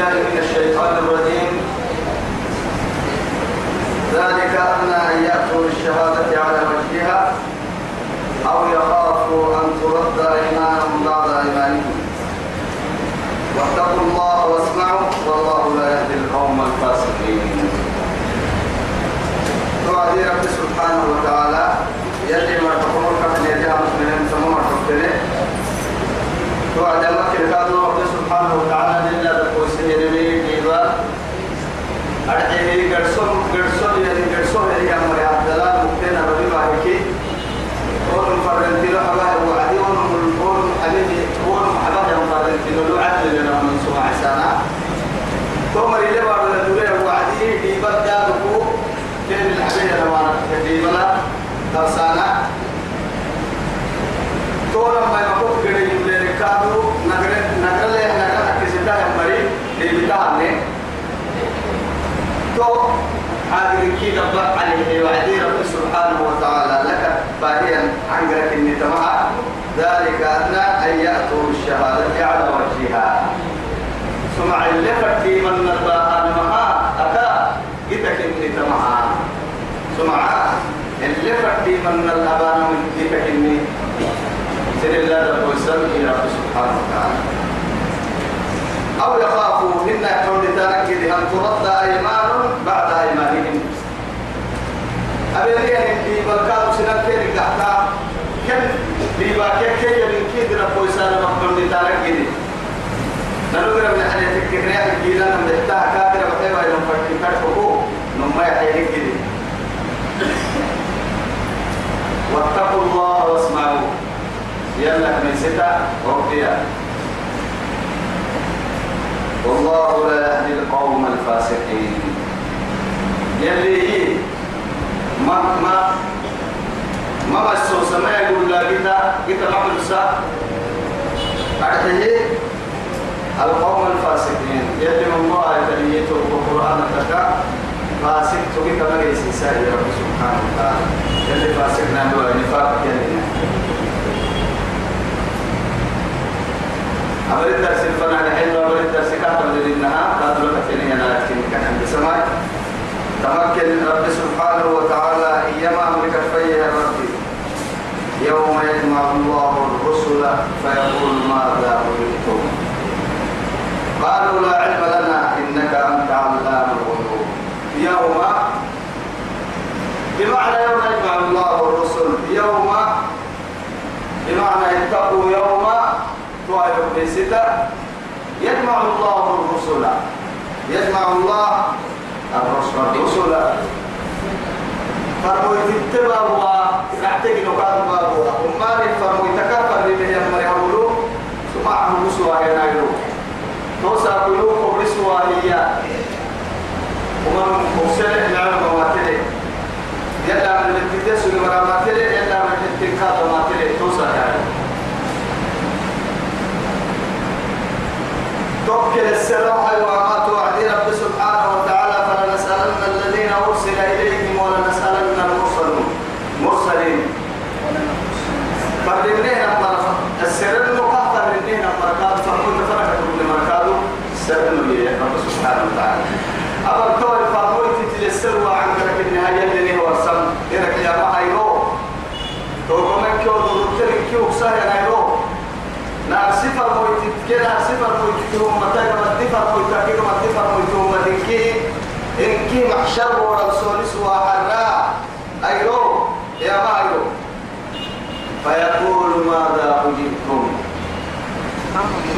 بالله من الشيطان الرجيم. ذلك أن يأتوا بالشهادة على وجهها أو يخافوا أن ترد أيمانهم بعد أيمانهم. واتقوا الله واسمعوا والله لا يهدي القوم الفاسقين. توعدي رب سبحانه وتعالى يلي ما تقول كفن يديها مسلمين سموما تقتله توعد مكة كادوا رب سبحانه وتعالى لله أرحيه قرصون قرصون يعني قرصون يعني أمر عبد الله مكتنا ربي باهكي ورم فرنتي له حباه وعدي ورم ورم حبيبي ورم حباه يوم فرنتي له عدل لنا من سمع سنة ثم اللي بعد الدنيا وعدي دي بدا بكو كان الحبيب لوانا دي بلا ترسانا تورم ما يمكوك كده يملي ركادو نقر نقر له نقر أكسيتا يمري دي بتاعنا هذه كي دبر عليه وعدي رب سبحانه وتعالى لك. باهيا عنقرك إني تمعى ذلك أدنى أن يأتوا بالشهادة على وجهها. سمع اللي فتي من الباهان مها. أكا جتك إني تمعى سمع اللي فتي من الأبان من إني. سر الله رب وسلم رب سبحانه وتعالى. أو يخافوا إن يحول تنكد أن ترد أيمان بعد أيمانهم أبي في بركات سنة كير قحتا كم بيبا كي كي من كيد رب وسلم محمد تنكد نقول من حاجة تكريا الجيلان من واتقوا الله والله لا يهدي القوم الفاسقين يلي ما ما ما بس سما يقول لا كتا كتا عمل سا. أرحيه القوم الفاسقين. من الله يتليته القرآن تكا فاسق تبي كما يسي سائر رب سبحانه وتعالى. يلي فاسقنا هو نفاق يلي أمر الدرس الفنان حلو أمر الدرس كاتب للنها قادر لك تنين أنا لكن كان عند سماء تمكن رب سبحانه وتعالى إيما أمرك فيه ربي. يوم يجمع الله الرسل فيقول ماذا أريدتم قالوا لا علم لنا إنك أنت علام الغيوب. يوم بمعنى يوم يجمع الله الرسل يوم بمعنى اتقوا يوم توعد بستة يجمع الله الرسل. يجمع الله الرسل الرسل فرموا يتبع ونعتقد نقاط بابها وما فرموا يتكفر لله يمر يقولوا سمع الرسل هنا يقولوا توسع قلوب الرسل هي ومن مبسلة نعم وماتلة يلا من التدس والمراماتلة يلا من التنكات وماتلة توسع يعني توكل السلام وما توعدي رب سبحانه وتعالى فلنسألن الذين أرسل إليهم ولنسألن المرسلين مرسلين فردنين السر المقام سبحانه وتعالى. أما كوي فرموي تتلسل وعنك لك النهاية اللي هو السم إنك يا ما هيرو توقع من كيو دورتين كيو سهل هيرو نار صفر موي تتكي نار صفر موي تتكي متى كما تفر موي تاكي كما تفر موي توما تنكي إنكي محشر ورسول سوا حرا. أيرو يا ما هيرو فيقول ماذا أجبتم؟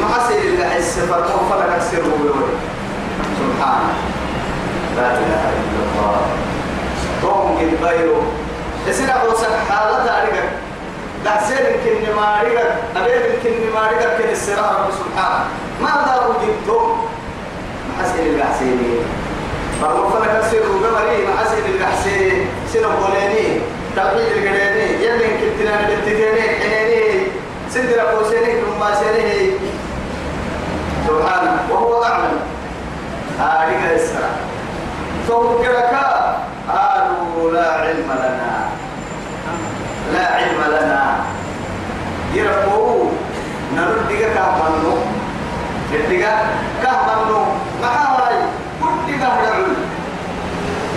ما حسير اللي حس فرمو فلك السر بلوري سبحانه. لا إله إلا الله. توم قد غيره يصير أبو سك حالة تاريخ دحسين يمكن ما رجع أبين يمكن ما رجع كن السراء رب سبحانه. ماذا وجدتم؟ ما حسين اللي حسيني فرمو فلك السر بلوري ما حسين اللي حسيني سنة بوليني توحيد القريني يلي يمكن تنام بالتديني حنيني. سندر قوسيني ثم سيني سبحانه وهو أعلم. هذه السلام فوقرك قالوا لا علم لنا. لا علم لنا. يربو نردك كهمنو يردك كهمنو ما هاي كل كهرعو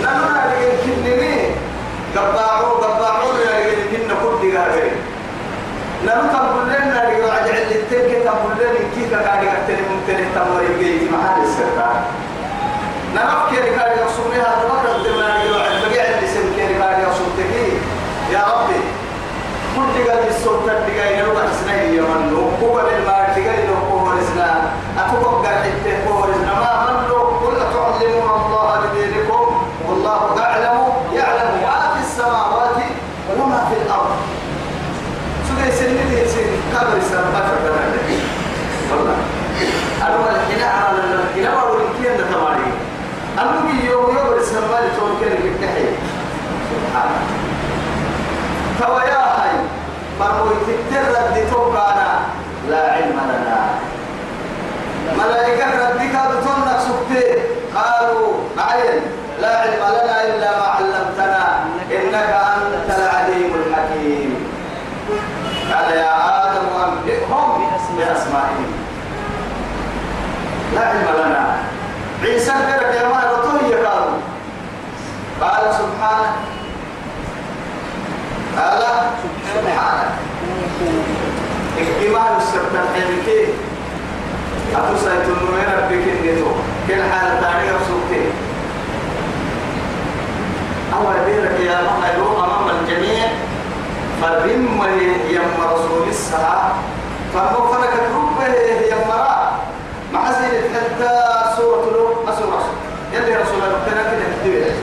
نمنا لك كنني قباعو قباعو لك كن كل كهرعو نمو تقول لنا لك وعد علتين كتقول لنا كيف قاعد يقتل ممكن تمر يجي محل السرطان نعرف كيف كان يصومها تبقى الدماء يوعد بقيع اللي سن كيف كان يصوم تكي يا ربي كل قد السلطة تقاي نروح سنة يمن هو للمال تقاي له هو الإسلام أتوقع حتى هو الإسلام ما من له قل تعلمون الله بدينكم والله أعلم يعلم ما في السماوات وما في الأرض سورة سنة سنة كبر السنة ما تقدر والله أنا الحين على الحين أقول لك أنت تمارين أنه يوم يوم السماء لتون كان يفتحي سبحان فويا هاي مرمو تترد توقعنا لا علم لنا. ملائكة ردك بتونك سبتي قالوا معين لا علم لنا إلا ما علمتنا إنك أنت العليم الحكيم. قال يا آدم أنبئهم بأسمائهم. لا علم لنا عيسى بيرك يا ما رطوه قالوا قال سبحانه قال سبحانك. إكتمال السبت الحيمكي أبو سيد النوين ربك النتو كل حالة تانية رسولتي أول بيرك يا ما يروم أمام الجميع. فرم يم رسول الساعة. فهو فلك ربه يمرا مع زين حتى سورة له ما سورة يلي رسول الله كنا كده كتير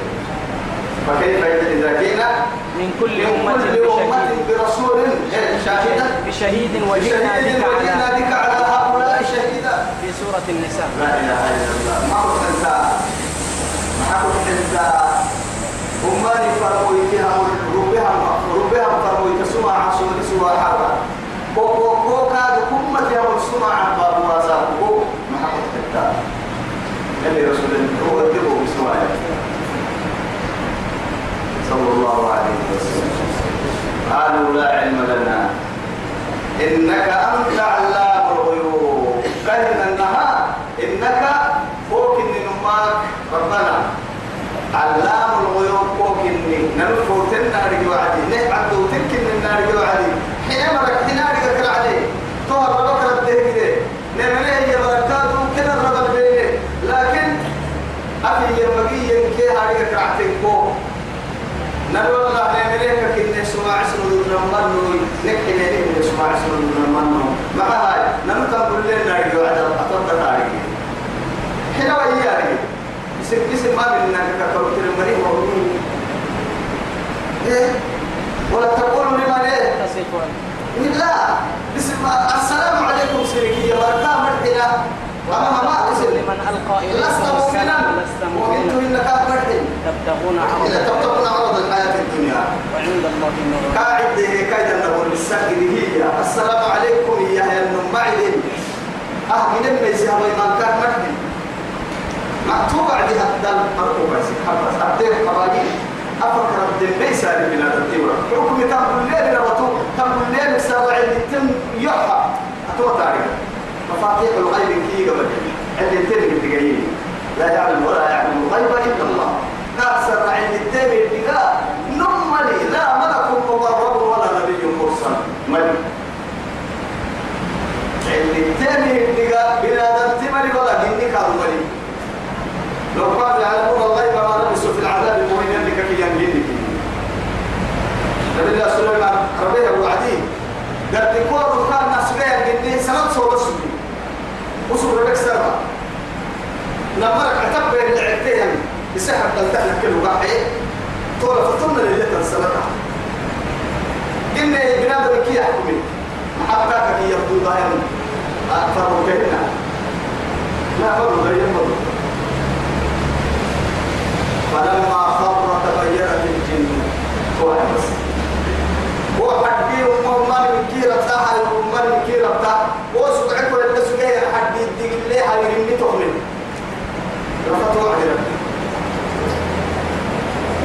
فكيف إذا جينا من كل أمة برسول شاهدا بشهيد وجئنا بك على هؤلاء شهيدا. في سورة النساء. لا إله إلا الله. ما كنت أنت ما كنت أنت أماني ربها ربها فرموي تسمع عصور سوى حرة كوكو كوكا كمة يا سمع باب واسع كوكو ما كنت أنت اللي رسول الله. هو الدبو بسوايا صلى الله عليه وسلم. قالوا لا علم لنا. إنك أنت علام الغيوب. كهن النهار. إنك فوق النماك ربنا علام الغيوب فوق الني نرفو تنار جوعدي. نحعد تكن النار جوعدي. حين مرك تنار يذكر عليه طور ربك ربده كده نمنيه هي بركاته كده الرب لكن أبي ينبغي ينكي هذه كرعتين نلو الله نمريك كنا سماع اسمه نمنو نكحي نمريك سماع اسمه نمنو مع هاي نمو تقول لنا رجو عدد اسم اسم إيه إيه اسم السلام عليكم سيركي بركة مرحلة أما ما لمن ألقى إليكم لست السلام لست مؤمنا. إنك مرحل تبتغون عرض تبتغون عرض الحياة الدنيا. وعند الله النور قاعد كايدا نقول بالسكر هي السلام عليكم يا أه من الميز هذا ما كان مرحب مكتوب عندها الدل مرقوب بس حبس أبدي قراجين أفكر أبدي ليس بنا التورة حكم تقول لي لبطو تقول لي سبع التم يحى أتوى تاريخ مفاتيح الغيب كي قبل اللي تلقى تقريبا لا يعلم ولا يعلم الغيب إلا الله. أكثر عند التابع الدقاء نمني لا ملك مقرب ولا نبي مرسل. ملك. عند التابع الدقاء بلا تملي ولا جنك الملك لو كانوا يعلمون الغيب ما لبسوا في العذاب المهين لك في ينجنك نبي الله سليمان ربيه وعديه. قد يكون كان ناس غير جنين سنة صوب السجن وصول ربك سرما نمرك عتب بين العتين يسحب تلتهنا كل واحد طول فتنا اللي تنسلتها قلنا بنادم كي يحكمي محبتك كي يبدو ظاهر أكثر كهنا لا فرق غير فرق فلما خر تبينت الجن. هو بس. هو حدي ومن من كيرة تاع ومن من كيرة تاع وسقعك ولا اللي هيرمي تؤمن رفضوا على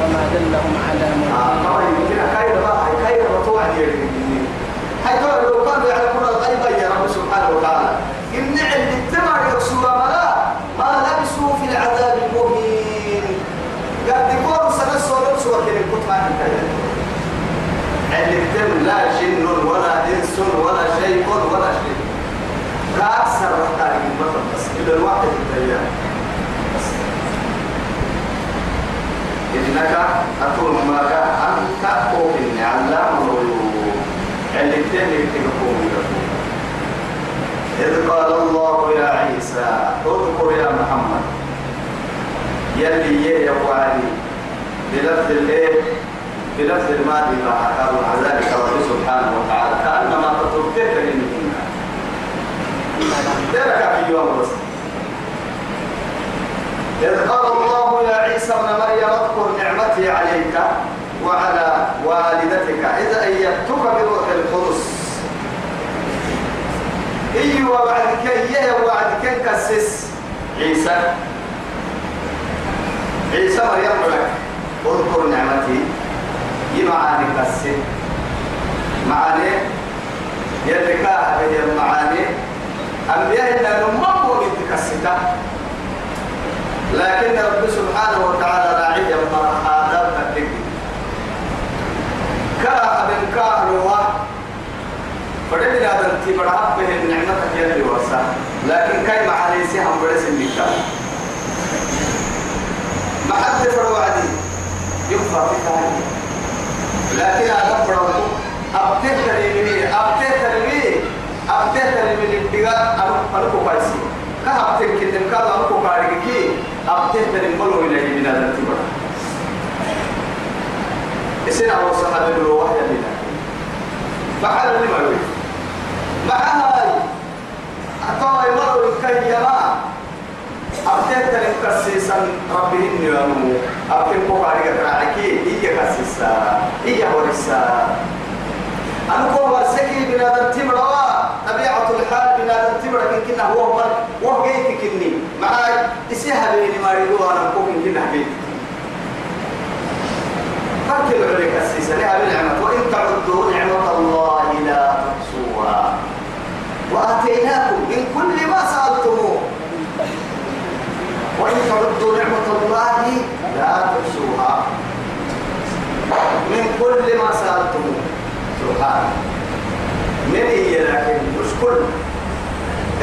وما دلهم على آه طبعا يمكن كايد بقى كايد رفضوا على حتى لو كانوا يعلمون الغيب يا رب سبحانه وتعالى. إن عند التمر يكسوا ملا ما لبسوا في العذاب المهين. قد يكونوا سنسوا لبسوا وكذا كنت عن عند التم لا جن ولا إنس ولا شيء ولا شيء. كأكثر رحتاج المطر بس إذا الواحد التيار إنك أكون معك أنت أؤمن علام الغيوب اللي التم تقوم إذ قال الله يا عيسى اذكر يا محمد يلي يا وعلي بلفظ الإيه؟ بلفظ الماضي عن ذلك رب سبحانه وتعالى. كأنما منهن إذ قال الله يا عيسى ابن مريم اذكر نعمتي عليك وعلى والدتك إذا أيدتك بروح القدس أيوه بعد كي وبعد كي كسس عيسى عيسى مريم لك اذكر نعمتي يمعاني كسس معاني يلقاها هي المعاني أنبياء إن نمو من تكستا لكن رب سبحانه وتعالى راعي ما هذا الدين كره من كهروا بدل هذا انت بڑا به يا اللي وسا لكن كاي معاني سي هم بڑے سنيكا ما حد فروا عدي ينفع في ثاني لكن هذا فروا أبتة تريمي أبتة تريمي أبتة تريمي الاتجاه أنا أنا كويسي كأبتة كده كذا أنا كوكاري كي أبتة تريمي ملو إلى من هذا التبر إسنا هو صاحب الروح يا لنا فعل اللي ما يريد. معها أتوى يمر الكيما أبتت لكسيسا ربهن يوم أبتت بقاري كراعكي هي كسيسا. هي ورسا أنا كو ورسكي بنادم تمروا طبيعة الحال بنادم تمروا كنا هو من وهو جيت كني. معاي إسيها بيني ما يدوا أنا كو كنا بيت فكر عليك السيسة لها بالنعمة وإن تعدوا نعمة الله لا تحصوها. وآتيناكم من كل ما سألتموه. وإن تعدوا نعمة الله لا تحصوها. من كل ما سألتموه. سبحانه من هي لكن مش كل.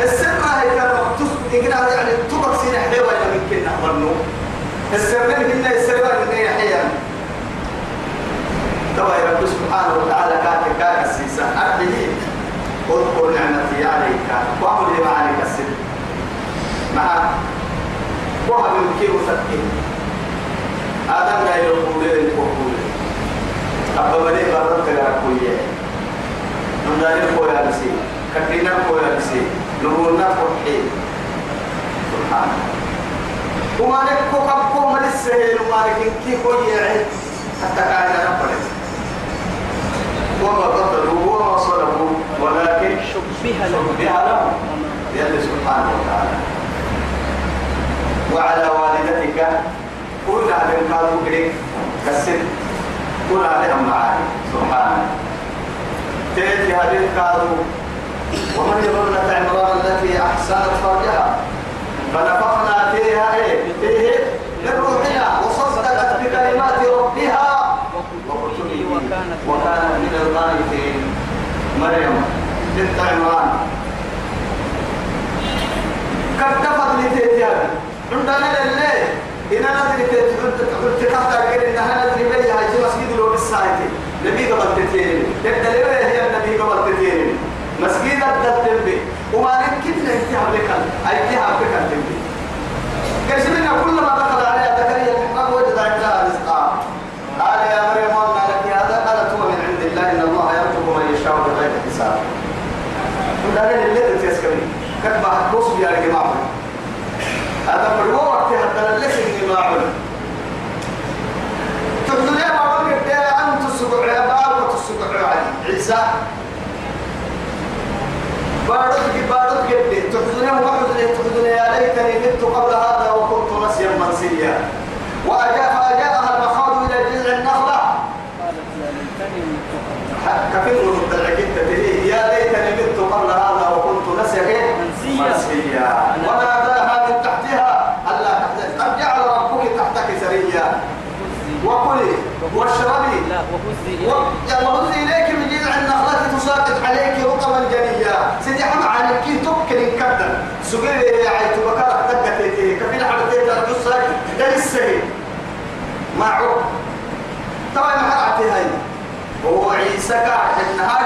السر هي كان تقرا يعني تبقى سين حلوة يمكن نحضرنه السر من هنا السر من هنا حيان توا رب سبحانه وتعالى كان كان السيسا أرحيه اذكر نعمتي عليك واعمل لما عليك السر. مع وهب يمكن وسكين آدم لا يقول لي يقول أبا برد نمداري سبحانه وما كوكب كوم للسهل وما لك كي حتى كان ربنا وما قتلوا وما صلبوا ولكن شبه لهم لله سبحانه وتعالى وعلى والدتك قالوا كريك كسر كل عليهم معاني. سبحانه تأتي هذه قالوا ومن يظن عمران التي أحسنت فرجها؟ فنفخنا فيها إيه؟ إيه من روحها وصدقت بكلمات ربها. وكتبه وكانت من القانتين مريم بنت عمران. كتفت لتيتيان عندنا لله إن أنا ندري تكفت أقول إنها ندري بيها هاي مسجد لو بالسايتي نبي قبل تتين الدليل هي النبي قبل تتين مسجد الدليل بي وما نكتب نكتب لك أي تهاب لك الدليل كشفنا كلما دخل عليها زكريا المحراب وجد عندها رزقا. قال يا مريم ما لك هذا قالت هو من عند الله إن الله يرزق من يشاء بغير حساب. قال اللي تسكني. كتب بوصف يا جماعة هذا من وقت حتى ليس جماعة تقول يا بابا السبع يا بابا السبع عيسى. بارد بارد جدي تحزني وحزني تحزني؟ يا ليتني مت قبل هذا وكنت نسيا منسيا. وأجاء فأجاءها المخاض إلى جذع النخلة. كفيل من الدلعكتة يا ليتني مت قبل هذا وكنت نسيا منسيا. منسيا وناداها من تحتها ألا تحزن قد جعل ربك تحتك سريا وكلي واشربي. وهزي إليك. من جذع النخلة تساقط عليك رطبا جنيا سيدي حمى عليك تبكر كدا سجل يا عيت بكرة دقت كفيل حدثت الجسر ده السهل معه طبعا ما حرعتي هاي. هو عيسى قاعد النهار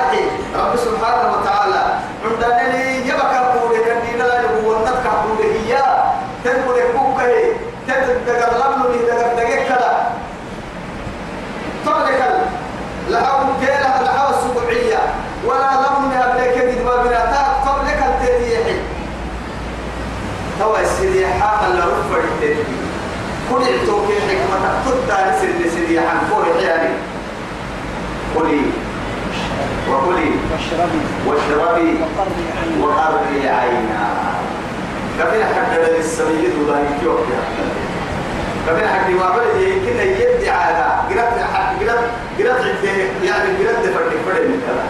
رب سبحانه وتعالى عندنا لي يبقى قولي كان لا يقول نتك قولي هي تقول كوكا تدقر لمني دقر دقر كلا طبعا كلا لها كلا لها السبوعية ولا لمن أبلك قد ما بناتات قبل كالتديحي توا السيدي حاما لرفع التديحي كل التوكي حكمة تبدا لسيدي سيدي عن فور يعني قولي وقولي واشربي. واشربي وقري عينا. كفينا حق للسميد وضايك يوكي كفينا حق ما بلد يمكن يدي على قرات حق قرات قرات عده يعني قرات فرق فرق من كذا.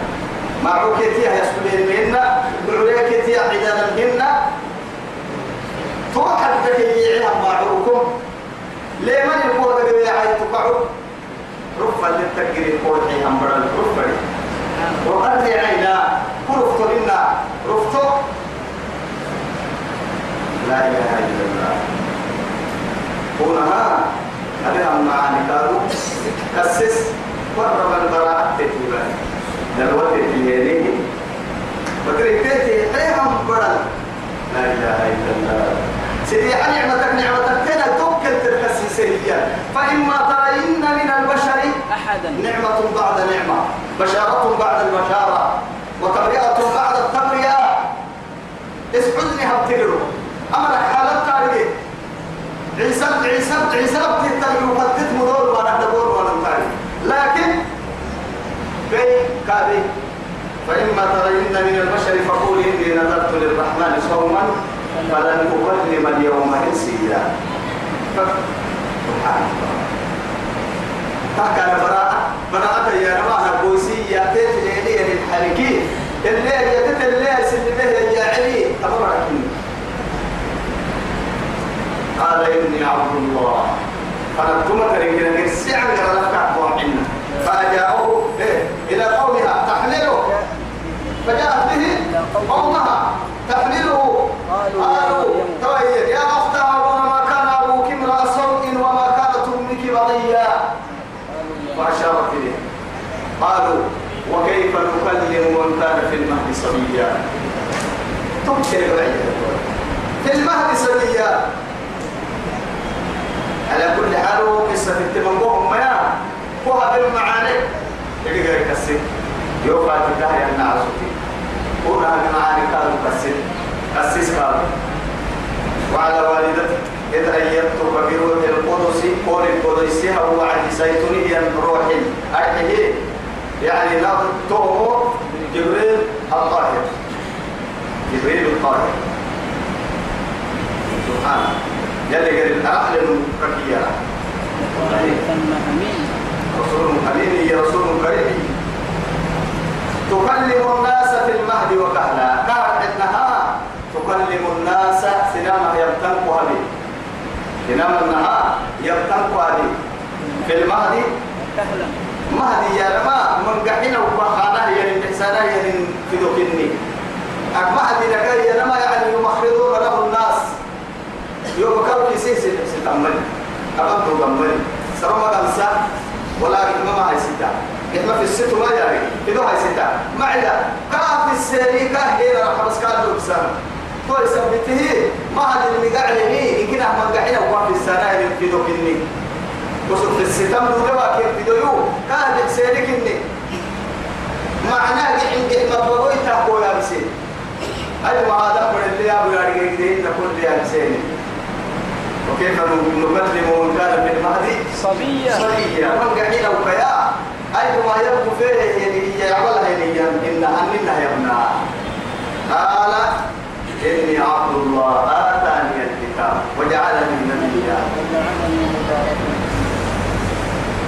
مع كيتيا يسكنين منا بعليا كيتيا عدانا منا. توحد تكيعها معروكم ليه من يقول لك يا عيد تقعوا رفع للتكريم قوتي هم برا رفع وقد عينا. رفت لنا رفت لا إله إلا الله. هنا هذا المعاني قالوا كسس قرب البراءة تتبع دلوة الديانين بدري تيتي حيهم برا لا إله إلا الله. سيدي عن نعمتك نعمتك تنا توكل تركسيسية فإما ترين من البشر أحدا. نعمة بعد نعمة. بشارة بعد البشارة وتبرئة بعد التبرئة. اسعدني هبتقروا أمرك حالة تاريخ عيسى عيسى عيسى بتهتم وقدت مدور وأنا دبور وأنا تاريخ. لكن بي كابي فإما ترين من البشر فقولي إني نذرت للرحمن صوما فلن أكلم اليوم إنسيا. سبحان الله. تحكى براءة. براءة يا رماها البوسية. تيت الليل الحركي الليل يتت الليل سن به يا علي. أمرك قال إني عبد الله. فنكتم تريكنا نسيعا لك أقوى عنا. فأجاؤه. إيه؟ إلى قومها. تحمله فجاءت به قومها. تحمله قالوا يا قالوا مريم. طيب يا أخت هارون ما كان أبوك امرأ سوء وما كانت أمك بغيا فأشارت إليه قالوا وكيف نكلم من كان في المهد صبيا؟ في المهد صبيا. على كل حال قصة التمنبوهم ما هو بالمعاني اللي غير كسر. يوفى تداه يا نعسوتي هنا المعاني قالوا كسر. كسس قالوا وعلى والدتك إذ أيدتك بروح القدس قول القدس هو عن زيتوني روح أرحه يعني نقطه جبريل الطاهر جبريل الطاهر سبحانه يلي قال الأهل أمين رسول أمين يا رسول كريم تكلم الناس في المهد وكهلا. قالت إنها تكلم الناس سنما يمتنقها به إنما النهار يبتنق هذه في المهدي كهلا مهدي يا رما من قحنا وبخانه يعني بحسانه يعني في دوكني مهدي لك يا رما يعني يمخرضون له الناس يوم كانوا كيسي ستمني أبنتو تمني سرما قمسا ولكن ما هي ستا إحنا في الست ما يعني إذا هي ستا ما عدا كاف السريكة هي راح بس كان لبسان تو يثبته ما اللي قاعد هني يمكن أحمد قاعد وقف السنة اللي في دوكني وصف الستم دوا كيف في دويو كان سيرك إني. معناه عندي ما بقول تقوى يا بسي أي ما هذا من اللي أبو يارجع كده نقول يا بسي وكيف نكلم من كان في المهدي. صبية. صبيا من قاعدين أو كيا أي ما يبقى فيه يعني يعملها يعني إن أننا يبنى قال إني عبد الله آتاني الكتاب وجعلني نبيا.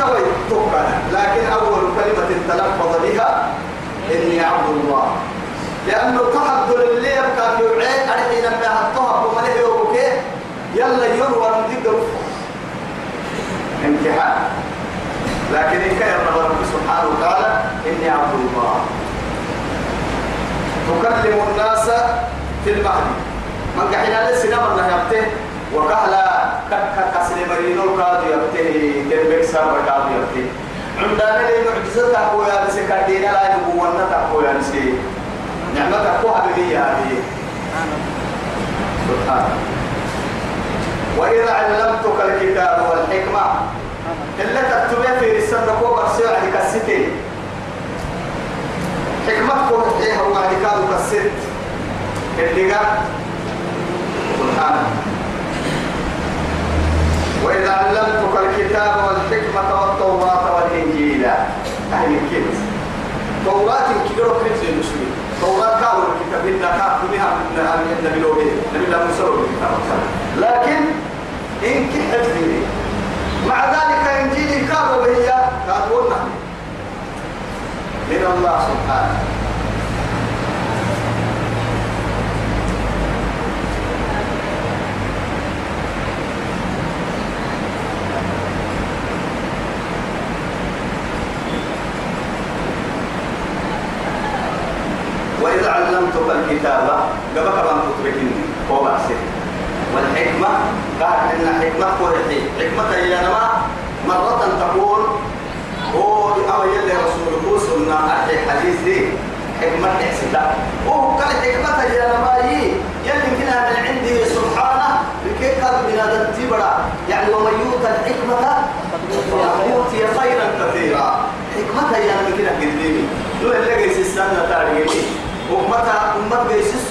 توي توكل لكن أول كلمة تلفظ بها إني عبد الله. لأنه تحضر اللي يبقى في وعين أرحين أنها الطهر ومليه يوكي يلا يروى ذكر امتحان لكن إن كان رب سبحانه وتعالى إني عبد الله. تكلم الناس في المهدي من قحنا لسنا من يبته وكهلا كسر مرينو القاضي يبته كربك سابر القاضي يبته عندنا لي معجزة تقوى يا نسي كدينا لا نبوانا تقوى يا نسي. نعمة تقوى حبيبية هذه سبحانه وإذا علمتك الكتاب والحكمة إلا تكتبها في رسالة كوبر سيرة كالستين حكمتكم إيه هو كانوا كالست اللي قال سبحانه وإذا علمتك الكتاب والحكمة والتوراة والإنجيل. أهل الكلمة توراة كبيرة كنز المسلمين. توراة كانوا الكتاب. إلا كانوا بها من النبي لوبي نبي الله موسى لكن إن كحت مع ذلك إنجيل كانوا هي كانوا من الله سبحانه. وإذا علمتك الكتاب قبك من تتركني هو بأسر والحكمة قال إن حكمة قرحي حكمة هي نما مرة تقول هو أو يلي رسوله سنة أحي حديث دي. حكمة حسيتا وهو قال حكمة هي نما يلي كنا من عنده سبحانه لكي قال من هذا يعني ومن يؤتى الحكمة يؤتي خيرا كثيرا حكمة هي نما كنا قديمي لو اللي قيس السنة تاريخي ومتى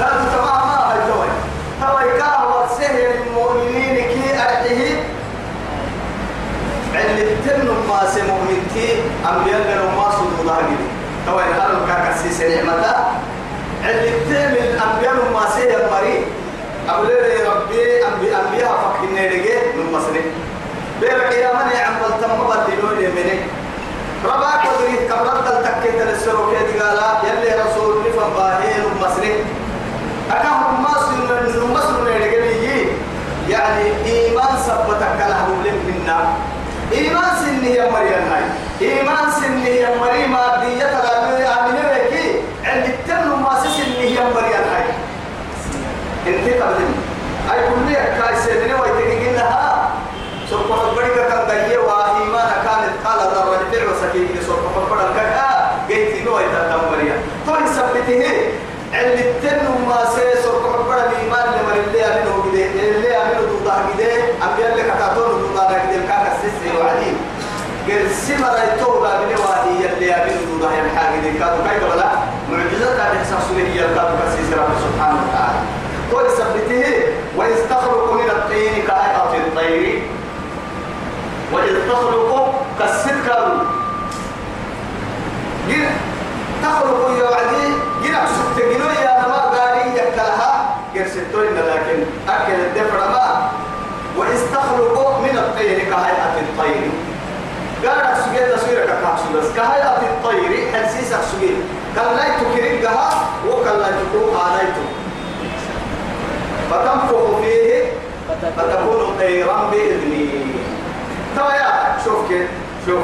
قالوا تمام ما هاي توي توي المؤمنين كي أرحيه عند التن ما سمؤمن كي أنبياء لنا ما صدوا ضاقل توي هل كاكسي سنعمة عند التن الأنبياء ما سهل مريض أولي ربي أنبياء فكنا رجع من مصر بيرك يا من يعمل تم بدلون يمنك رباك ودري كبرت التكيت للسروك قال يلي رسول نفهم باهين مصري مصر من مصر نرجعي يعني إيمان سبتك لم منا. إيمان سنه يا مريم هاي. إيمان سنه يا مريم مادية تلامي آمنة بكي عند التن ما سنه يا مريم هاي. انت قبل أي كل كاي سيدنا ويتكين لها سبحان بدي كان داية وإيمان كانت قال ذرة الفعل وسكين سبحان بدر كا جيت نوع تتم مريم. توي سبته عند التن ما سي سبحان بدر إيمان لمن اللي أمنه كده اللي أمنه توضح كده أبيان لك تعطون توضح كده كاك السيسي وعدي قال سمر التوبة من وادي اللي كادو كاي قبلا معجزة كسيسي رب سبحانه وتعالى. سبته وإذ من الطين كهيئة الطير. تخلق كالسكر جن تخلق يا وعدي. جن سكت جنو يا نما قاري يكلها. لكن أكل الدفر ما. واستخلق من الطير كهيئة الطير. قال سجل تصوير كحاب بس. كهيئة الطير حسيسك سجل كان لا تكرقها وكان لا تكون آليته فتنفخ فيه فتكون طيرا بإذني. ترى يا شوف كيف شوف.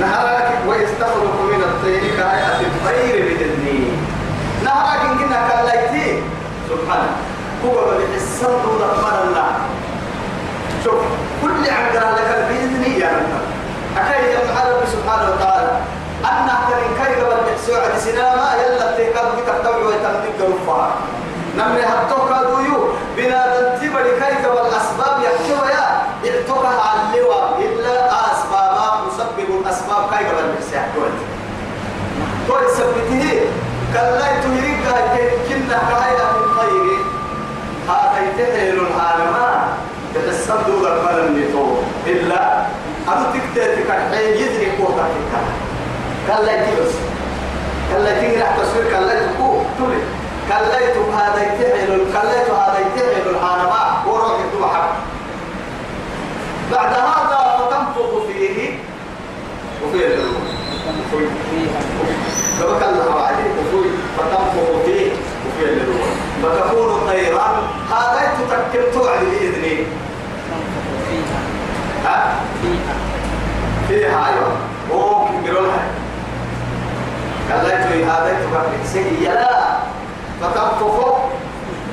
نهرك ويستخلق من الطير كهيئة الطير بإذني. نهرك إن كنا كلايتي سبحانه هو بحسن دون الله شوف. كل عقرا لك بإذني يا رب. أكيد يا سبحانه وتعالى أن أحترم كي قبل بحسوع سينما يلا تيكاد بتكتب ويتمتك رفعها نمني هبتوك دويو بنا تنتبري كي قبل أسباب يحشو يا. على اللواء إلا أسباب مسبب الأسباب كي قبل بحسوع تو يثبته كلا يتهيك كنا كهيئة الطير هذا يتهيل العالم. تحسن دول الملل نتو أنا تكتير تكحي يدري قوتك كلا يتبس كلا يتنجي راح تصوير كلا يتكو تولي. كلا يتو هذا يتهيل كلا يتو هذا يتهيل العالم وروح يتو حق بعد هذا تنفخ فيه. وفيه الروح فبك الله عليه. وفوي فتنفخ فيه. وفيه الروح فتكون طيرا هذا تتكر توعد بإذنه. ها فيها أيوة ممكن بيقولها قال لك هذا تكر سيئة لا فتنفخ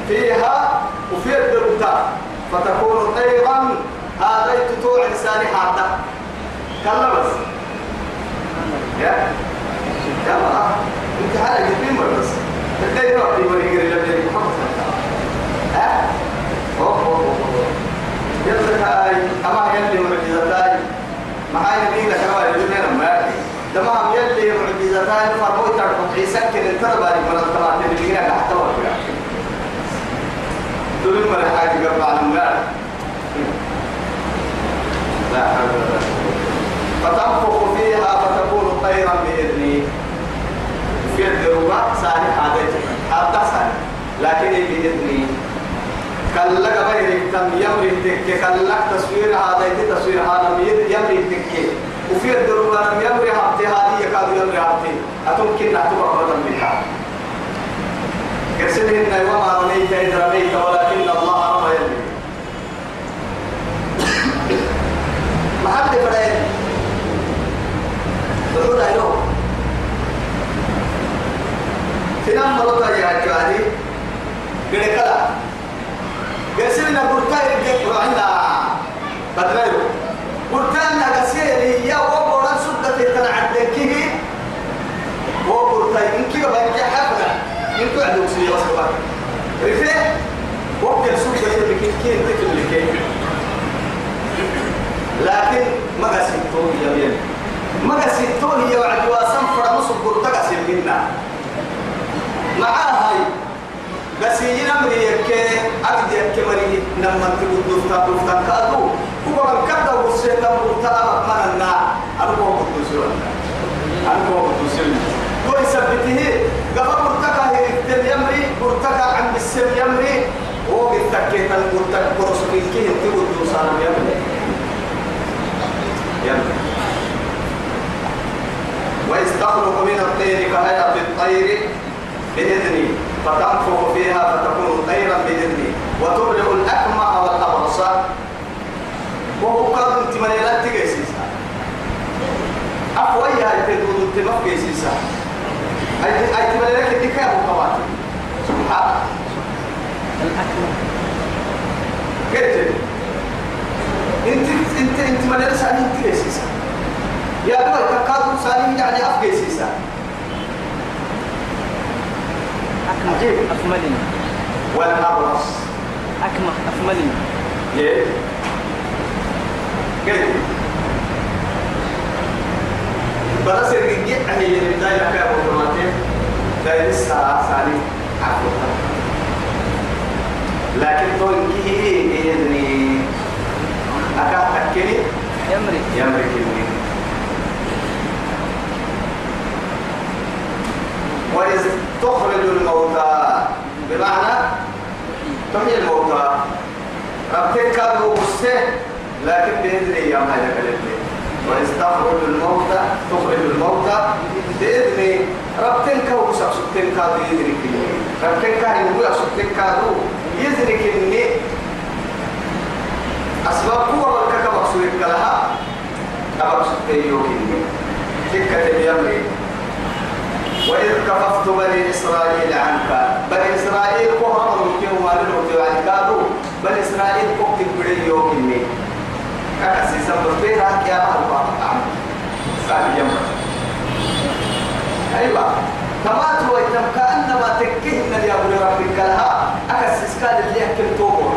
فيها وفيه الروح فتكون طيرا هذا تتوع لساني حتى كلا بس يا يلا انت حالك الدين بس الدين ربي وريقري لبني محمد ها اوه اوه يلا هاي اما يلي معجزتاي لكن بإذني. كلك تم يمري تك كلك تصوير هذا يدي تصوير هذا يمري تك وفي الدروبة لم يمري هبتي هذه يكاد يمري هبتي أتمكن نعتبر بدن بها. كسرهن وما رميت إذ رميت ولكن الله رمى يمري. ما حد فرأيني تقول أيوه تنام مرتا يا جوادي كلا. قسمنا برتا يجيك عندنا بدريو. برتا لنا قسيري يا وقورا سدة تنعدكيه وبرتا إنك يبقى حفلة. إنك عندك سيئة وصفة رفع وقت السوق يبقى كيف تكل لكي لكن ما قسمتهم يا بيان. ما قسمتهم هي وعد واسم فرمس برتا قسم منا. معاها هاي بس يجينا من يك أقد يك مري نما تقول دوفتا دوفتا كأدو. هو من كذا وسيت مرتا من النا أنا هو قدوسي أنا هو قدوسي هو يثبته قبل مرتكا هي الدم يمري مرتكا عن السم يمري. هو بالتكيت المرتكا برسولين كي تقول دوسان يمري. يمري. ويستخلق من الطير كهيئة الطير. بإذني فتنفخ فيها فتكون طيرا بإذني وتبرئ الأكمع والأبرص وهو قد أنت من لا تجسيسا أفوي هاي تدود أنت ما تجسيسا أي أي تمن لك الدكاء وقوات سبحان كيف؟ انت انت أنت من لا سالي تجسيسا يا دوي تقاضوا سالي يعني أفجسيسا عجيب أكملني. والأبرص. أكمل أكملني. ليه؟ كيف؟ بس الرجع هي اللي بداية كاب اوتوماتيك ده لسه ثاني عفوا لكن تون كي يعني أكاد تكني يمري يملك الدين وإذ تخرج الموتى. بمعنى تحيي الموتى. ربك كانوا لكن بإذن أيام هذا كلمة وإذ تخرج الموتى تخرج الموتى بإذن ربك كانوا سبسكتين كانوا بإذن كلمة ربك سبسكتين كانوا بإذن كلمة أسباب قوة والكك مقصود لها أبقى سبسكتين يوكي تكة بيمري وإذ كففت بني إسرائيل عنك. بني إسرائيل كهرم ممكن والد وتوعد كادو بني إسرائيل كوكت بدي يوم إني كأسي سبب بيها يا أهل بعض سامي يوم أيوة. كما تويتم كأنما تكهن يا أبو ربك. لها. أكسس كان اللي يحكي توقع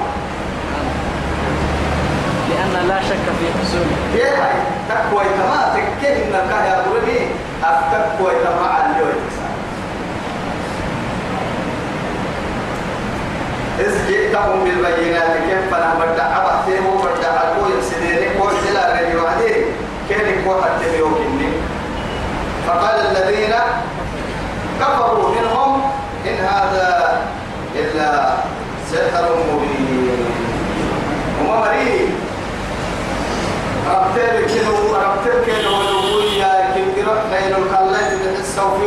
لأن لا شك في حصوله. هاي تكوي كما تكهن كهيا أبو ربي أفتكوي كما عليو إذ جئتهم بالبينات كيف فلا بدع أبحثه وبدع أبوي سنينك وسلا رجل وعديه كيف يكون حتى يوكني فقال الذين كفروا منهم إن هذا إلا سحر مبين. وما مريء ربتك كنو ربتك كنو قرب بين الخلات تحس وفي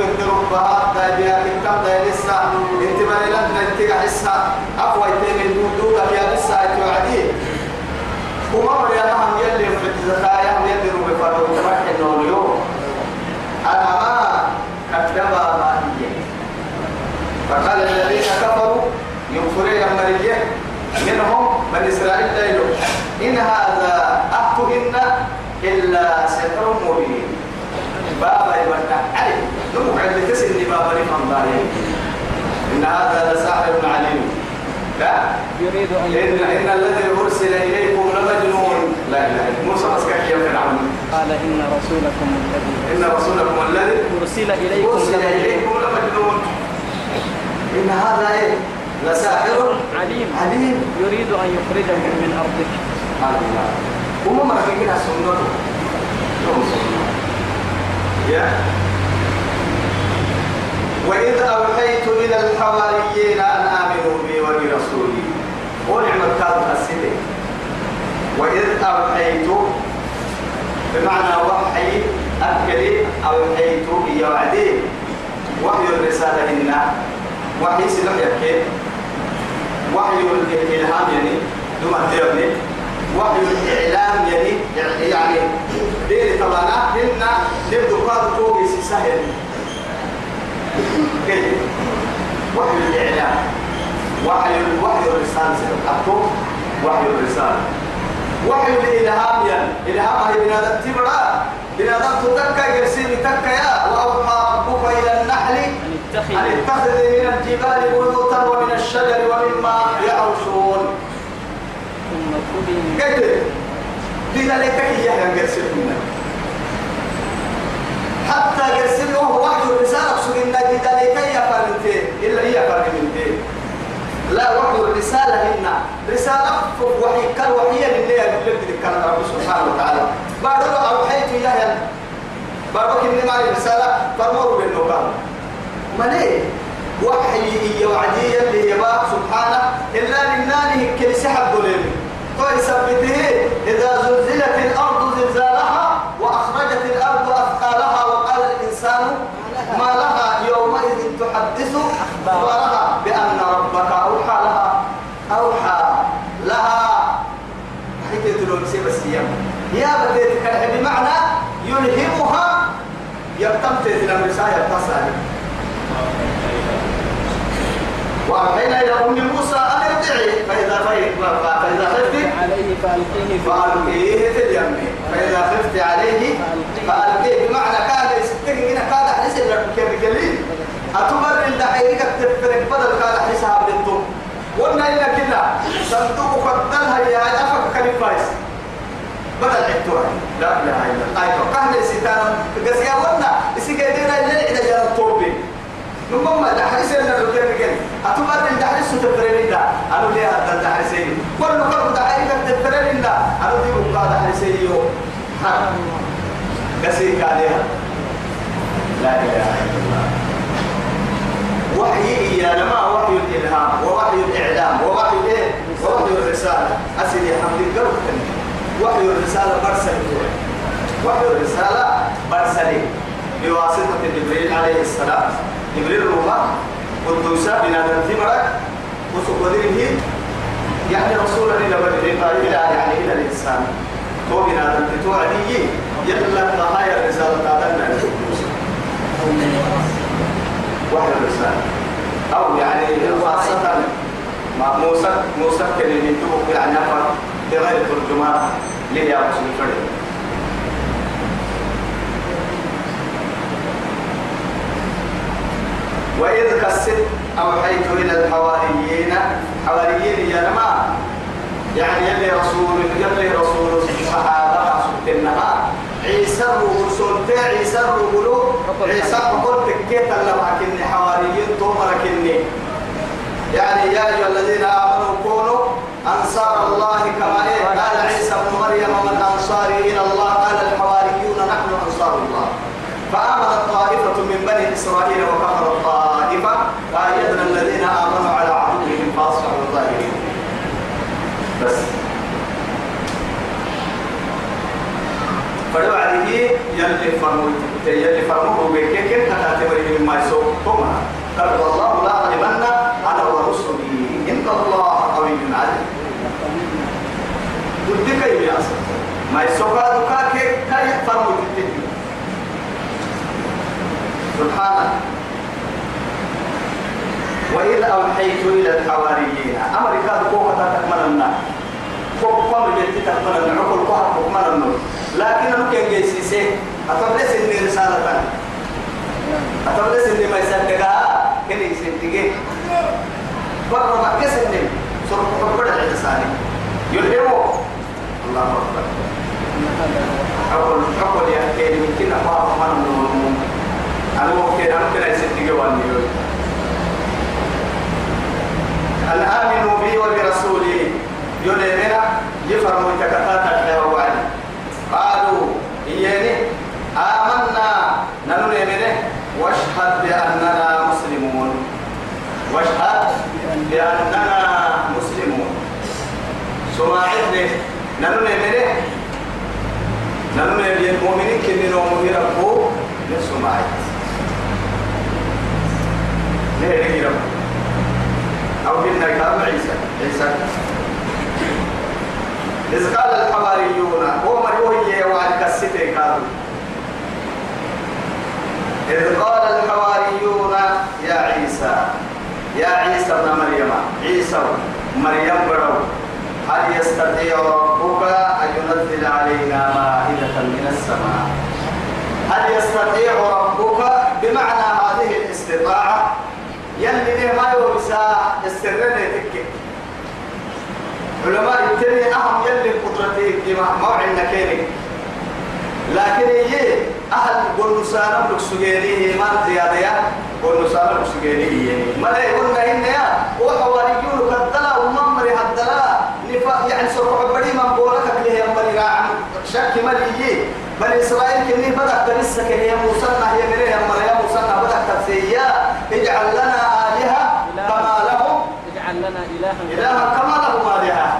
بها تابيا كتاب دا لسه إنت ما لنا إنت حسا اقوى تاني دودك يا لسه توعدي وما مريا نعم يلي في الزكايا يلي ربي فرو تبعك إنه اليوم. أنا ما كتب ما هي فقال الذين كفروا يغفرون مريم منهم بني إسرائيل دايلو إن هذا اهتهن إلا سحر مبين. بابا يبدا علي نمو عند تسن بابا لمن ضايل إن هذا لساحر عليم. لا؟ يريد أن إن, إن الذي أرسل إليكم لمجنون. لا إله إلا موسى مسكك يا فرعون قال إن رسولكم الذي إن رسولكم الذي أرسل إليكم أرسل إليكم لمجنون. إن هذا إيه؟ لساحر عليم. عليم. يريد أن يخرجكم من أرضك. الله وما السنة يوم سنة وإذ أوحيت إلى الحواريين أن آمنوا بي وبرسولي ونعم كانت السنة وإذ أوحيت بمعنى وحي أكلي أوحيت يا وعدي. وحي الرسالة إنا وحي سلم يكي وحي الإلهام يعني دوم الديرني وحي الإعلام يعني يعني. دير طبعا هن نبدو قاد فوق سهل كيف؟ وحي الإعلام. وحي وحي الرسالة سيبقى وحي الرسالة. وحي الإلهام يعني إلهام هي بنادم تبرا بنادم تتكى يرسل تكى يا. وأوحى ربك إلى النحل. أن اتخذ من الجبال بيوتا ومن الشجر ومما يعرشون من كيف لذلك هي يرسل منا حتى يرسل وهو وحي الرسالة سجن لذلك هي فرنتين إلا هي فرنتين لا وحي الرسالة هنا رسالة وحي كان وحيا لله يقول لك رب سبحانه وتعالى بعد أوحيت إياها بعد إني ما رسالة فرموا بالنقام مليه وحي هي وعدية اللي هي باب سبحانه إلا لله كل سحب دولين طيب ثبته إذا زلزلت الأرض زلزالها وأخرجت الأرض أثقالها وقال الإنسان ما لها يومئذ تحدث أخبارها بأن ربك أوحى لها أوحى لها حكيت له بس يا بديت بمعنى يلهمها يبتمت الأمر سايا يبتصر وأوحينا إلى أم موسى أن ارجعي فإذا خفت عليه فألقيه فألقيه في اليم فإذا خفت عليه فألقيه بمعنى كان يستقي هنا كان حديث لك كيف قليل أتمر الدحيرك تفرق بدل كان حديثها بالدم قلنا إلا كنا صندوق قدلها يا أفك كالفايس بدل عدتها لا إله إلا الله أيوة كهل ستانا قسيا ونا إسيقيدنا اللي إذا جاء الطوبين نمما دحرس لنا الرجال رجال أتمر الدحرس تفرين دا أنا ليه هذا الدحرسين كل كل دحرس تفرين دا أنا دي بعد حسيو حق قسيك عليها. لا إله إلا الله. وحي يا لما وحي الإلهام ووحي الإعلام ووحي إيه؟ ووحي الرسالة. أسيدي حمد القرب وحي الرسالة برسل. وحي الرسالة برسل. بواسطة جبريل عليه السلام. جبريل روما قدوسا بنادم تمرك وسقدره يعني رسولا إلى بدر إلى يعني إلى الإنسان. هو بنادم تتوعدي يلا هاي الرسالة. تعدلنا وحي الرسالة. أو يعني خاصة مع موسى موسى ينتبه يعني بغير ترجمان ليه يا رسول الله وإذ كست أوحيت إلى الحواريين. حواريين يا جماعة يعني يلي رسول يلي رسول الصحابة سبتنها عيسى الرسول عيسى الرسول عيسى قلت كيف لما كني حواريين تومر كني يعني يا أيها الذين آمنوا كونوا أنصار الله كما إيه؟ قال عيسى ابن مريم من أنصاري إلى الله قال الحواريون نحن أنصار الله. فآمنت طائفة من بني إسرائيل وكفرت طائفة فأيدنا الذين آمنوا على عهدهم فأصبحوا الظاهرين بس. فدعا يلي فرمو يلي فرمو بكيك كتاتي مما يسوق قال والله لا غلبن أنا ورسلي. إن الله قوي عزيز كيف يا أصلا ما يسوق هذا كيك كاي فرمو تتبي سبحانه وإذ أوحيت إلى الحواريين. أمريكا بقوة تكملنا فوق قبل بيتي تكملنا عقل قوة تكملنا لكن أنا كان جيسيسي أتبلس إني رسالة أتبلس إني ما يصدقها كن يصدقه برا ما كسني سرق حبر الإنساني يلهمه. الله أكبر. أقول يا كيري يمكن أقوى من أنا ممكن أنا ممكن يصدقه وأني أن آمنوا بي وبرسولي؟ يلمنا يفرموا تكتات الحيوان قالوا إياني آمنا. ننو يمنه واشهد بأننا مسلمون. واشهد بأننا مسلمون. سماعتني ننو يمنه ننو يمنه المؤمنين كنين ومؤمنين ربو لسماعت ليه ربو. أو كنا كتاب عيسى عيسى إذ قال الحواريون هو مريوه وعد كسيته قالوا إذ قال الحواريون يا عيسى يا عيسى ابن مريم عيسى مريم برو هل يستطيع ربك أن ينزل علينا مائدة من السماء هل يستطيع ربك بمعنى هذه الاستطاعة يلي ما يورسا السرين يتكي علماء التاني أهم يلي قدرتي كما موعد نكيني لكن هي أهل قلنسانا بلك سجيني ما زيادة قلنسانا بلك سجيني ما لا يقولنا إن يا وحواريون كدلا وممري هدلا نفا يعني سرق بدي من بولك اللي هي مري راعم. شك ملي بني إسرائيل كني بدأ تنسك هي موسى هي مري هي مري موسى بدأ تفسيا اجعل لنا آلهة كما لهم اجعل لنا إلها. كما لهم آلهة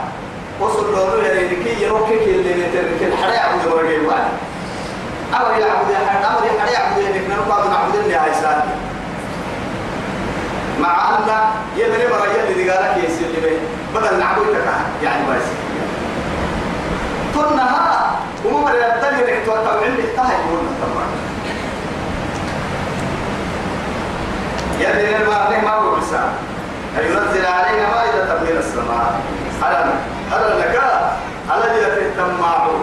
وصل له يا ريكي يروكي اللي نترك الحريع عبد المرجع واحد أمر يعبد أمر الحريع عبد إنك نرقى نعبد اللي عيسان مع أن يمني مريا اللي قالك يسير لي بدل نعبدك يعني بس تنها وما مريا الدنيا إنك توقع عندك تهي يقول طبعا يلي ما هو بسام ينزل علينا مائدة من السماء. ألم ألم لك الذي تتمعوا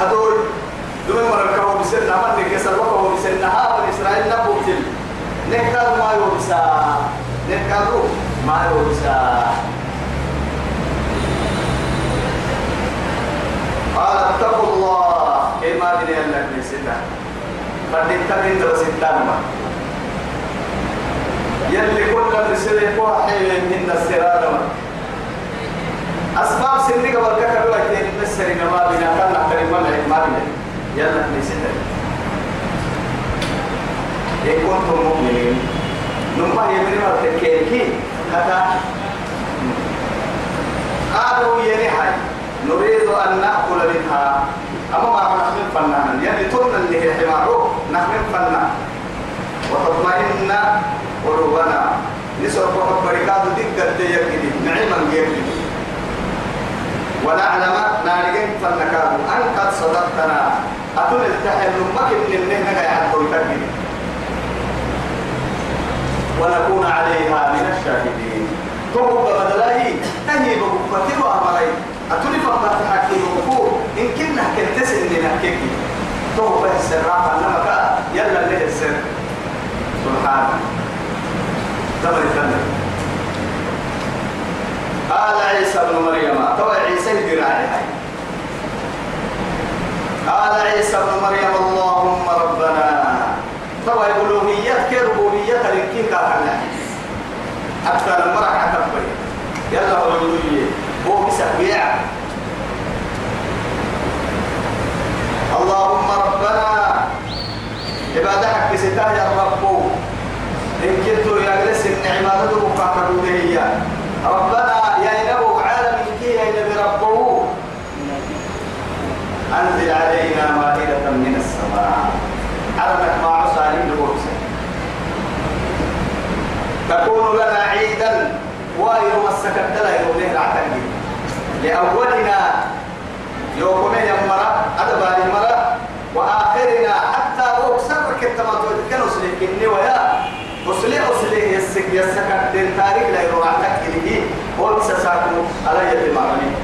هدول دون مركبوا بسنة من كسر وقعوا بسنة هذا إسرائيل نبوتل نكاد ما يوبسا نكاد ما يوبسا قال اتقوا الله كما بني لك نسيتا قد انتبهت وستان يلي كل الرسل واحد من السرادة أسباب سنك والككر لكن بس السرنا ما بنا كان نحترم ما بنا يلا نسيت إن كنتم مؤمنين. نما يمني ما تكيكي كتا قالوا ينحي نريد أن نأكل منها. أما ما نحن فنانا يعني تلنا اللي هي حماره نحن فنانا وتطمئن قلوبنا نسر فقط بركات دقة يكدي نعما يكدي ونعلم نارجين فنكاد أن قد صدقتنا. أتون التحل من النهنة يعطوا يكدي ونكون عليها من الشاهدين. توب بدلاي تهي بكتب أمري أتوني فقط حكي بكو إن كنا كنتس إني نحكي توب السراء أنما يلا له السر؟ سبحانه تمر تمر قال عيسى ابن مريم تو عيسى الجراعي قال عيسى ابن مريم اللهم ربنا. تو الألوهية كربوبية لكي كافنا أكثر المرح كفر يلا هو الألوهية هو بسبيع اللهم ربنا. عبادك بستاه يا رب إن كنت يجلس النعمة تبقى هي ربنا يا إنه عالم يا إنه ربه أنزل علينا مائدة من السماء. علمك ما عصى لبوكس تكون لنا عيدا ويوم السكت لا يوم لأولنا يوم أسلي يسك يسك دين تاريخ لا يروح تكليه هو سساكو على يد المعلمين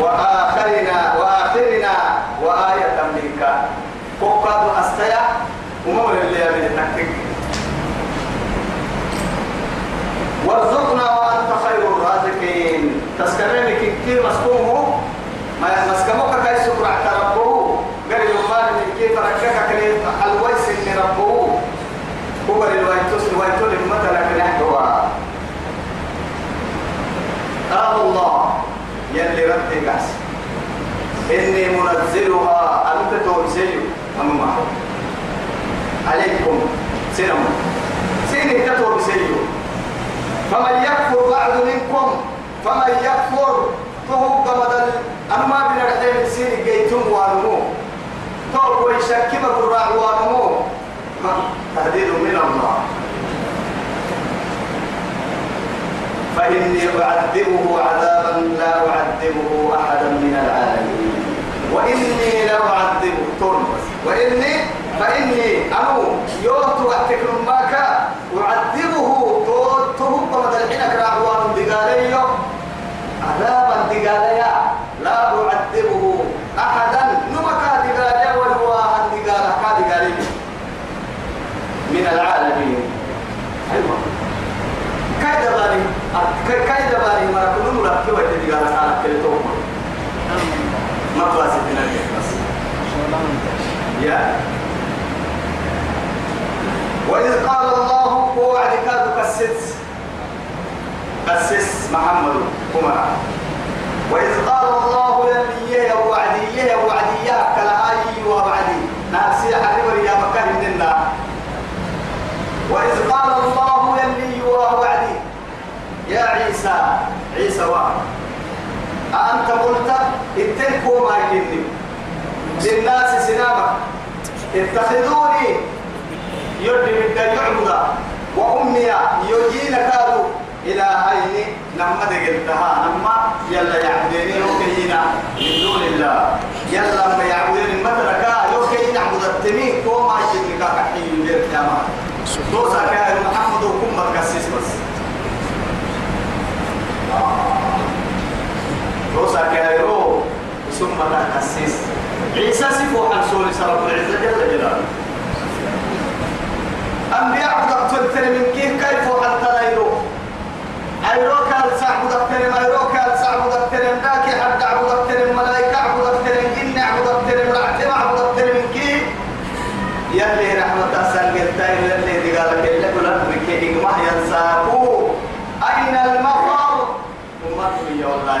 وآخرنا وآخرنا وآية منك. فقد أستيا أمور اللي من تكتك وارزقنا وأنت خير الرازقين. تذكرني كثير مسكومه ما مسكمك كي سكر ربه. قال يومان من كيف ركك كليت ربه هو الوايتوس الوايتوس مثلا كنحوا قال الله يلي ربي قاس. إني منزلها أنت تنزل. أما عليكم. سنم سين تتوب سيو فمن يكفر بعد منكم فمن يكفر فهو قمد أما من الحين سين جيتم وانمو توب ويشكب الراع وانمو تهديد من الله. فإني أعذبه عذابا لا أعذبه أحدا من العالمين. وإني لا أعذبه ترمس وإني فإني أنو يوت وقتك ماك. أعذبه تهم بمدى الحين كراعوان دقالي عذابا دقالي لا أعذبه أحدا نمكا دقالي والواهن دقالي دقالي من العالمين أيوة كايدا باري كايدا باري مرا كل مرا كيف تدي على على كل توم ما تواسي بنا بس. يا. وإذ قال الله وعد كاد قسس قسس محمد كما وإذ قال الله يا وعدي يا وعدي. يا كلاهي ووعدي ناسي حبيبي يا مكان منا وإذ قال الله يلي وعدي يا عيسى. عيسى واحد. أنت قلت اتلكوا ما يكني للناس سنامك. اتخذوني. يدي من يعبد. وأمي يجين كادوا إلى هين نما دقلتها. نما يلا يعبدني يوكينا. من دون الله. يلا ما يعبدني مدركا يوكينا عبد التمين كوما يجيك كحي يدير كما دوسا كان محمد وكم متكسس بس. روسا كايرو ثم تأسيس عيسى سفو عن سوري سرب العزة جل جلاله. أنبياء دكتور ترى من كيف كيف حتى نيرو أيرو كان دكتور ما أيرو كان صاحب دكتور ذاك حد عبد دكتور ملائكة عبد دكتور جن عبد دكتور رعتم عبد دكتور من كيف؟ يلي رحمة أسان قلتاي يلي دي قالك اللي كلها بكي إجمع ينساكو أين المفر حلتمان يا والله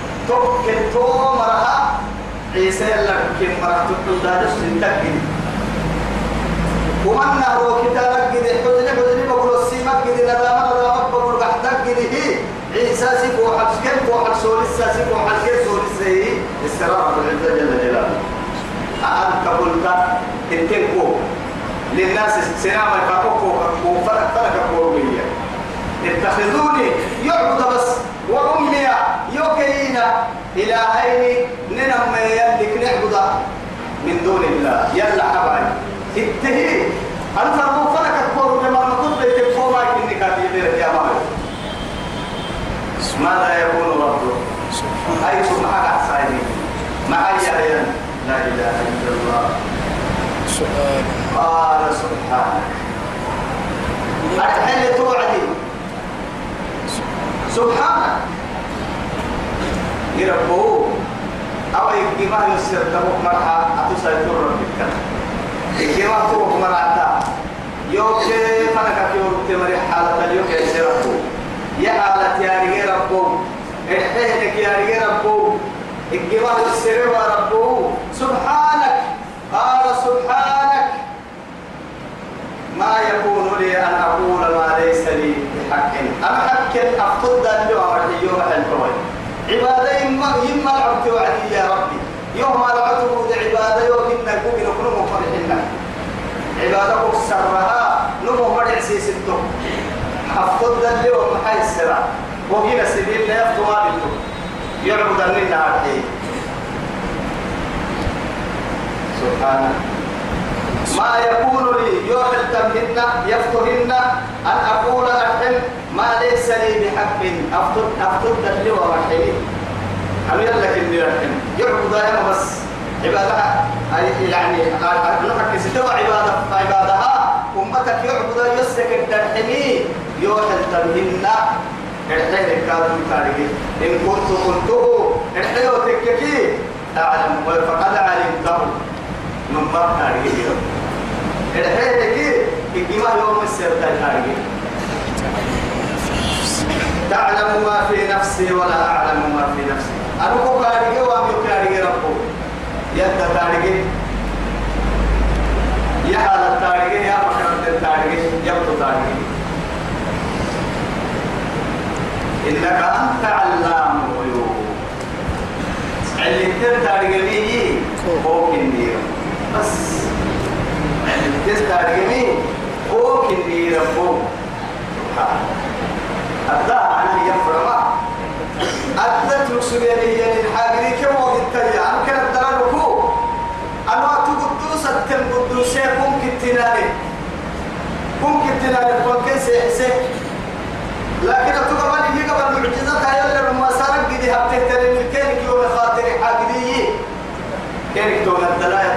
توكل تو مرها عيسى لك كم مرة تقول دارس تنتقل ومن نهرو كتابك قد حزن حزن بقول السيمك قد ندامة ندامة بقول بحتك قد هي عيسى سيكو حبس كم كو حبس سولي سيكو حبس كم سولي سي استراحة العزة جل جلاله. أنت قلت انتكو للناس سنام يفاقوكو وفرق فرق قومية اتخذوني يعبد بس وأمي يوكينا إلهين ننم يلك نعبد من دون الله. يلا حبايب. اتهي. أنت أبو فرق القوم لما نقول لك فوما كني كاتب يا مالك ماذا يقول ربه أي معك أحساني. معي يا لا إله إلا الله. سؤال. قال سبحانك. أتحل سبحانك يربو أو يجمع يسر تبوك مرحا. أتسا يتر ربك يجمع تبوك مرحا؟ يوكي فنك يوم تمري حالة؟ اليوم يسربو يا حالة يا رجال ربو. إحتهنك يا رجال ربو. الجمال السر وربه سبحانك. قال سبحانك. ما يكون لي أن أقول ما ليس لي. بحق أنا حق أفضل أن يوم يوم الفوي عبادة يما يما العبد وعدي يا ربي. يوم العبد عبادة يوم إنك ممكن نكون مفرحين عبادة سرها نمو مرع سيس الدم. أفضل اليوم حي السرع وهنا سبيل لا يفتو ما بالدم يعبد أننا عبدي سبحانه. ما يكون لي يوحل تمهن يفتهن أن أقول أحل ما ليس لي بحق أفضل أفضل دلي ومحيي أم يلك إني رحم. يعبد يا بس عبادها يعني نحكي ستوى عبادة عبادها أمتك يعبد يسلك الدرحمي يوحل تمهن الحين كانوا تاريخي إن كنت قلته الحين وتككي أعلم فقد علمته. من باب تاريخي الحين كي الجماع يوم تعلم ما في نفسي ولا أعلم ما في نفسي أنا كو تاريخي وأمي تاريخي ربو يد تاريخي يا حال التاريخي يا مكان التاريخي يبدو تاريخي إنك أنت علام الغيوب. اللي تنتاري بيه فوق النير بس. اللي بيه فوق النير فوق سبحان. أبدا عنه يفرما أدت مسؤولية للحاجة كم وقت يا أنا كنت درجكو أنا تقدوس التم قدوسة ممكن تنالي ممكن تنالي فوق سيحسي لكن تقبل هي قبل معجزات هاي لما سارك قدي هبته ترى من كانك يوم خاطر حاجدي كانك دون الدلايا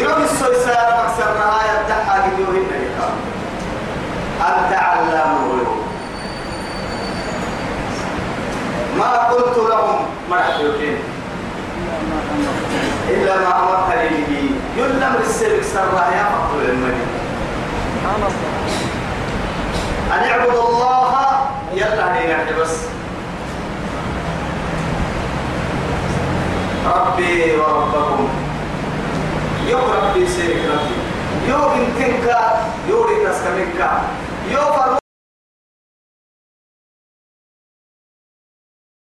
توقف يروح السوي سار مكسر نهاية تحا قدي وهنا يقام أنت علام الغيوب. ما قلت لهم مرحبين إلا ما أمرتني به. يلم السلك سر يا مقتول الله أن اعبد الله. يلا علينا بس. ربي وربكم. يوم ربي سيرك ربي. يوم انتنك يوري تسكمك يوم فرمو